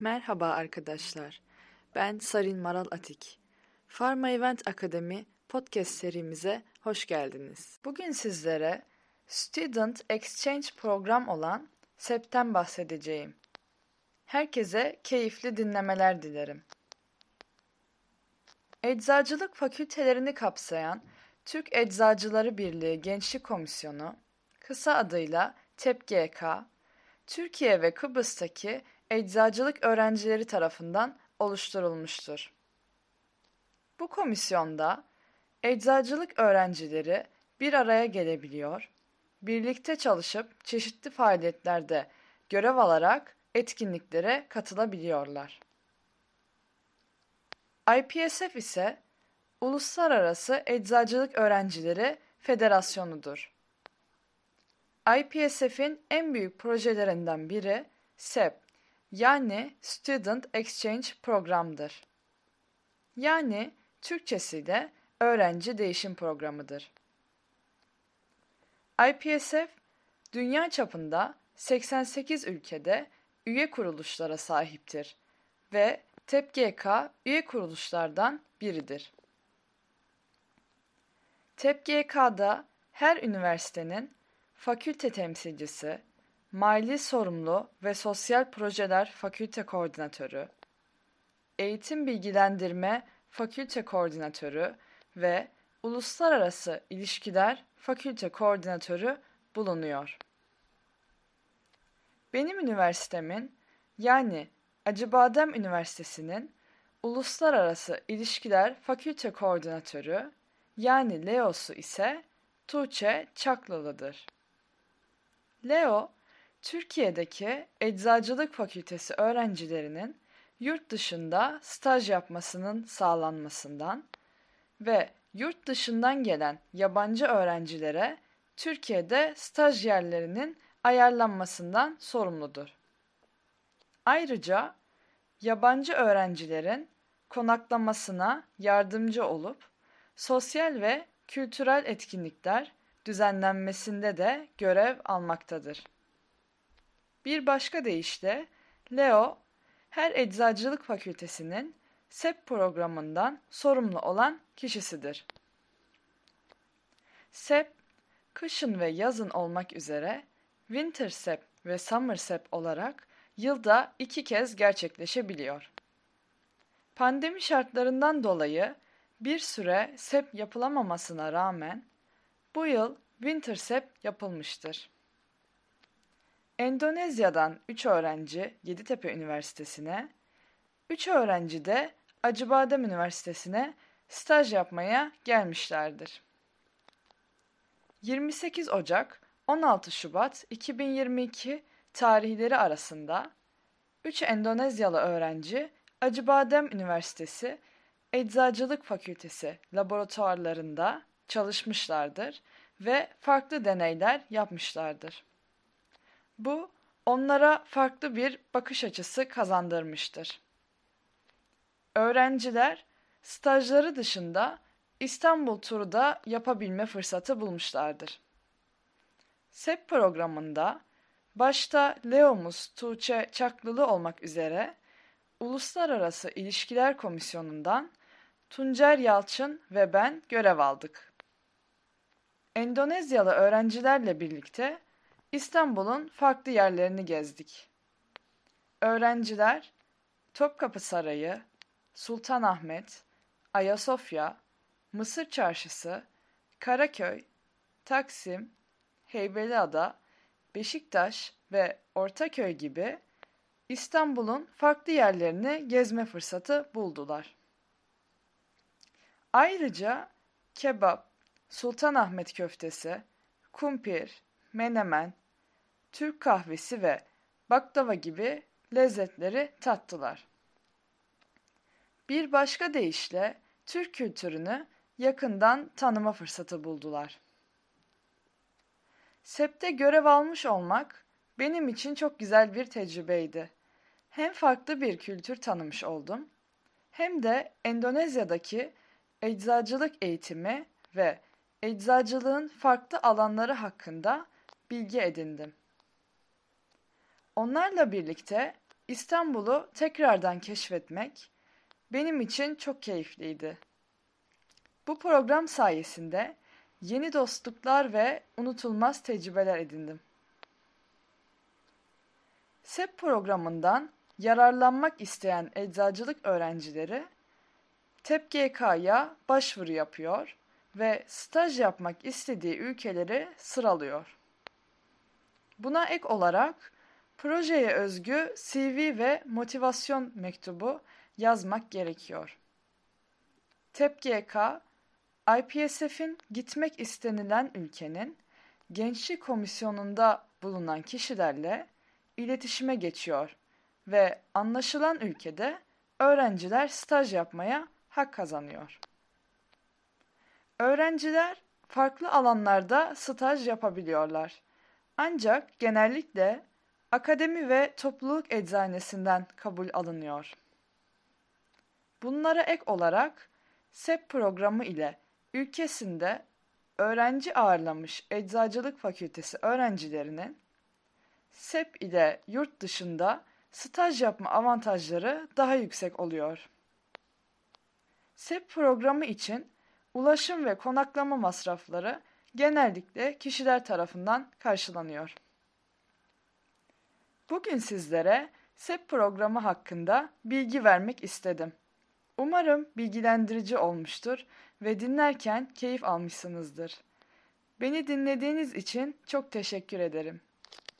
Merhaba arkadaşlar. Ben Sarin Maral Atik. Pharma Event Akademi podcast serimize hoş geldiniz. Bugün sizlere Student Exchange program olan SEP'ten bahsedeceğim. Herkese keyifli dinlemeler dilerim. Eczacılık fakültelerini kapsayan Türk Eczacıları Birliği Gençlik Komisyonu, kısa adıyla TEPGK, Türkiye ve Kıbrıs'taki eczacılık öğrencileri tarafından oluşturulmuştur. Bu komisyonda eczacılık öğrencileri bir araya gelebiliyor, birlikte çalışıp çeşitli faaliyetlerde görev alarak etkinliklere katılabiliyorlar. IPSF ise Uluslararası Eczacılık Öğrencileri Federasyonu'dur. IPSF'in en büyük projelerinden biri SEP yani Student Exchange Program'dır. Yani Türkçesi de öğrenci değişim programıdır. IPSF dünya çapında 88 ülkede üye kuruluşlara sahiptir ve TEPGK üye kuruluşlardan biridir. TEPGK'da her üniversitenin fakülte temsilcisi, mali sorumlu ve sosyal projeler fakülte koordinatörü, eğitim bilgilendirme fakülte koordinatörü ve uluslararası ilişkiler fakülte koordinatörü bulunuyor. Benim üniversitemin yani Acıbadem Üniversitesi'nin Uluslararası İlişkiler Fakülte Koordinatörü yani LEO'su ise Tuğçe Çaklalı'dır. Leo, Türkiye'deki Eczacılık Fakültesi öğrencilerinin yurt dışında staj yapmasının sağlanmasından ve yurt dışından gelen yabancı öğrencilere Türkiye'de staj yerlerinin ayarlanmasından sorumludur. Ayrıca yabancı öğrencilerin konaklamasına yardımcı olup sosyal ve kültürel etkinlikler düzenlenmesinde de görev almaktadır. Bir başka deyişle Leo her eczacılık fakültesinin SEP programından sorumlu olan kişisidir. SEP, kışın ve yazın olmak üzere Winter SEP ve Summer SEP olarak yılda iki kez gerçekleşebiliyor. Pandemi şartlarından dolayı bir süre SEP yapılamamasına rağmen bu yıl Winter SEP yapılmıştır. Endonezya'dan 3 öğrenci Yeditepe Üniversitesi'ne, 3 öğrenci de Acıbadem Üniversitesi'ne staj yapmaya gelmişlerdir. 28 Ocak 16 Şubat 2022 tarihleri arasında 3 Endonezyalı öğrenci Acıbadem Üniversitesi Eczacılık Fakültesi laboratuvarlarında çalışmışlardır ve farklı deneyler yapmışlardır. Bu onlara farklı bir bakış açısı kazandırmıştır. Öğrenciler stajları dışında İstanbul turu da yapabilme fırsatı bulmuşlardır. SEP programında başta Leomus Tuğçe Çaklılı olmak üzere Uluslararası İlişkiler Komisyonu'ndan Tuncer Yalçın ve ben görev aldık. Endonezyalı öğrencilerle birlikte İstanbul'un farklı yerlerini gezdik. Öğrenciler Topkapı Sarayı, Sultanahmet, Ayasofya, Mısır Çarşısı, Karaköy, Taksim, Heybeliada, Beşiktaş ve Ortaköy gibi İstanbul'un farklı yerlerini gezme fırsatı buldular. Ayrıca kebap, Sultanahmet köftesi, kumpir, menemen, Türk kahvesi ve baklava gibi lezzetleri tattılar. Bir başka deyişle Türk kültürünü yakından tanıma fırsatı buldular. SEP'te görev almış olmak benim için çok güzel bir tecrübeydi. Hem farklı bir kültür tanımış oldum, hem de Endonezya'daki eczacılık eğitimi ve eczacılığın farklı alanları hakkında bilgi edindim. Onlarla birlikte İstanbul'u tekrardan keşfetmek benim için çok keyifliydi. Bu program sayesinde yeni dostluklar ve unutulmaz tecrübeler edindim. SEP programından yararlanmak isteyen eczacılık öğrencileri TEPGK'ya başvuru yapıyor ve staj yapmak istediği ülkeleri sıralıyor. Buna ek olarak projeye özgü CV ve motivasyon mektubu yazmak gerekiyor. TEPGK, IPSF'in gitmek istenilen ülkenin gençlik komisyonunda bulunan kişilerle iletişime geçiyor ve anlaşılan ülkede öğrenciler staj yapmaya hak kazanıyor. Öğrenciler farklı alanlarda staj yapabiliyorlar. Ancak genellikle akademi ve topluluk eczanesinden kabul alınıyor. Bunlara ek olarak SEP programı ile ülkesinde öğrenci ağırlamış Eczacılık Fakültesi öğrencilerinin SEP ile yurt dışında staj yapma avantajları daha yüksek oluyor. SEP programı için ulaşım ve konaklama masrafları genellikle kişiler tarafından karşılanıyor. Bugün sizlere SEP programı hakkında bilgi vermek istedim. Umarım bilgilendirici olmuştur ve dinlerken keyif almışsınızdır. Beni dinlediğiniz için çok teşekkür ederim.